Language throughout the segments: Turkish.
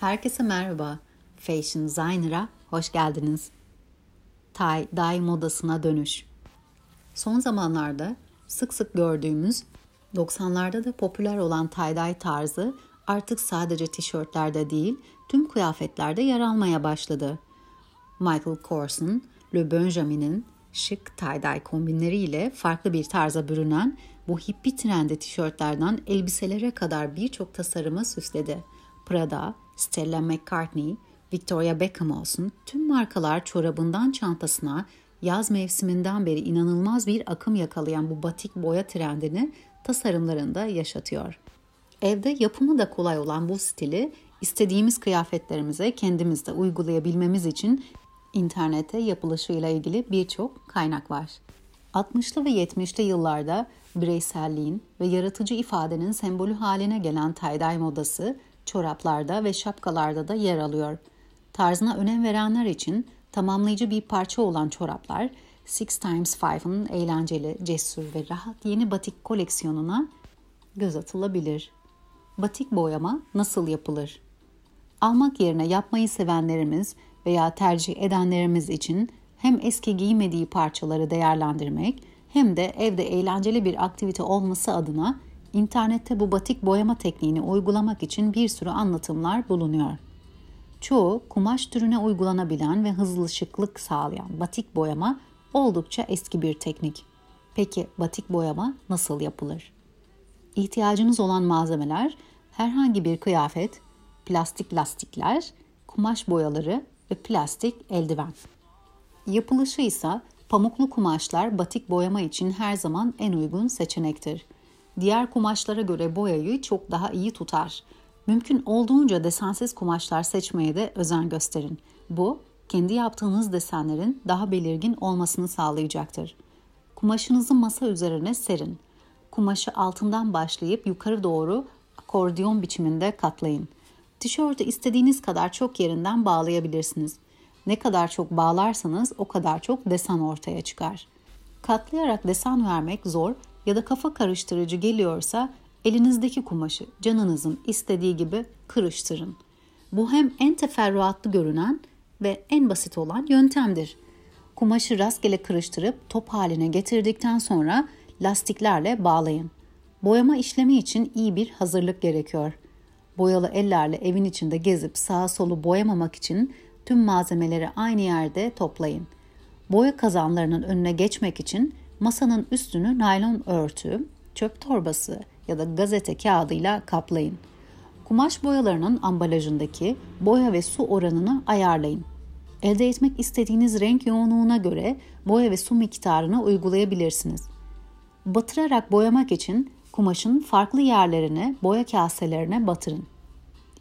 Herkese merhaba. Fashion Designer'a hoş geldiniz. Tie dye modasına dönüş. Son zamanlarda sık sık gördüğümüz 90'larda da popüler olan tie-dye tarzı artık sadece tişörtlerde değil tüm kıyafetlerde yer almaya başladı. Michael Korsen, Le Benjamin'in şık tie-dye kombinleriyle farklı bir tarza bürünen bu hippie trendi tişörtlerden elbiselere kadar birçok tasarımı süsledi. Prada, Stella McCartney, Victoria Beckham olsun tüm markalar çorabından çantasına yaz mevsiminden beri inanılmaz bir akım yakalayan bu batik boya trendini tasarımlarında yaşatıyor. Evde yapımı da kolay olan bu stili istediğimiz kıyafetlerimize kendimizde uygulayabilmemiz için internete yapılışıyla ilgili birçok kaynak var. 60'lı ve 70'li yıllarda bireyselliğin ve yaratıcı ifadenin sembolü haline gelen tie-dye modası çoraplarda ve şapkalarda da yer alıyor. Tarzına önem verenler için tamamlayıcı bir parça olan çoraplar Six Times Five'ın eğlenceli, cesur ve rahat yeni batik koleksiyonuna göz atılabilir. Batik boyama nasıl yapılır? Almak yerine yapmayı sevenlerimiz veya tercih edenlerimiz için hem eski giymediği parçaları değerlendirmek hem de evde eğlenceli bir aktivite olması adına internette bu batik boyama tekniğini uygulamak için bir sürü anlatımlar bulunuyor. Çoğu kumaş türüne uygulanabilen ve hızlı şıklık sağlayan batik boyama oldukça eski bir teknik. Peki batik boyama nasıl yapılır? İhtiyacınız olan malzemeler herhangi bir kıyafet, plastik lastikler, kumaş boyaları ve plastik eldiven. Yapılışı ise pamuklu kumaşlar batik boyama için her zaman en uygun seçenektir. Diğer kumaşlara göre boyayı çok daha iyi tutar. Mümkün olduğunca desensiz kumaşlar seçmeye de özen gösterin. Bu, kendi yaptığınız desenlerin daha belirgin olmasını sağlayacaktır. Kumaşınızı masa üzerine serin. Kumaşı altından başlayıp yukarı doğru akordiyon biçiminde katlayın. Tişörtü istediğiniz kadar çok yerinden bağlayabilirsiniz. Ne kadar çok bağlarsanız o kadar çok desen ortaya çıkar. Katlayarak desen vermek zor ya da kafa karıştırıcı geliyorsa elinizdeki kumaşı canınızın istediği gibi kırıştırın. Bu hem en teferruatlı görünen ve en basit olan yöntemdir. Kumaşı rastgele kırıştırıp top haline getirdikten sonra lastiklerle bağlayın. Boyama işlemi için iyi bir hazırlık gerekiyor. Boyalı ellerle evin içinde gezip sağa solu boyamamak için tüm malzemeleri aynı yerde toplayın. Boya kazanlarının önüne geçmek için masanın üstünü naylon örtü, çöp torbası ya da gazete kağıdıyla kaplayın. Kumaş boyalarının ambalajındaki boya ve su oranını ayarlayın. Elde etmek istediğiniz renk yoğunluğuna göre boya ve su miktarını uygulayabilirsiniz. Batırarak boyamak için kumaşın farklı yerlerine boya kaselerine batırın.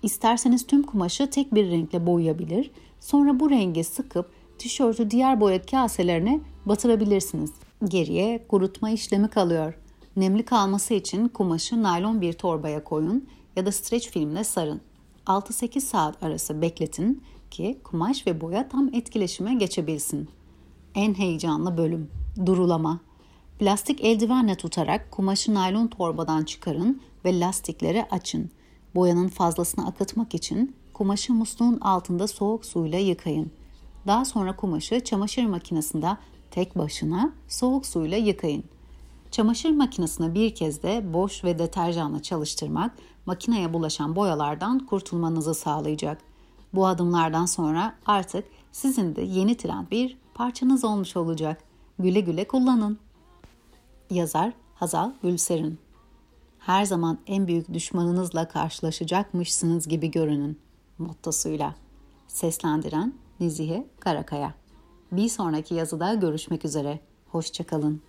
İsterseniz tüm kumaşı tek bir renkle boyayabilir, sonra bu rengi sıkıp tişörtü diğer boya kaselerine batırabilirsiniz. Geriye kurutma işlemi kalıyor. Nemli kalması için kumaşı naylon bir torbaya koyun ya da streç filmle sarın. 6-8 saat arası bekletin ki kumaş ve boya tam etkileşime geçebilsin. En heyecanlı bölüm durulama. Plastik eldivenle tutarak kumaşı naylon torbadan çıkarın ve lastikleri açın. Boyanın fazlasını akıtmak için kumaşı musluğun altında soğuk suyla yıkayın. Daha sonra kumaşı çamaşır makinesinde tek başına soğuk suyla yıkayın. Çamaşır makinesini bir kez de boş ve deterjanla çalıştırmak makineye bulaşan boyalardan kurtulmanızı sağlayacak. Bu adımlardan sonra artık sizin de yeni trend bir parçanız olmuş olacak. Güle güle kullanın. Yazar Hazal Gülser'in Her zaman en büyük düşmanınızla karşılaşacakmışsınız gibi görünün mottosuyla. Seslendiren Nezihe Karakaya. Bir sonraki yazıda görüşmek üzere. Hoşçakalın.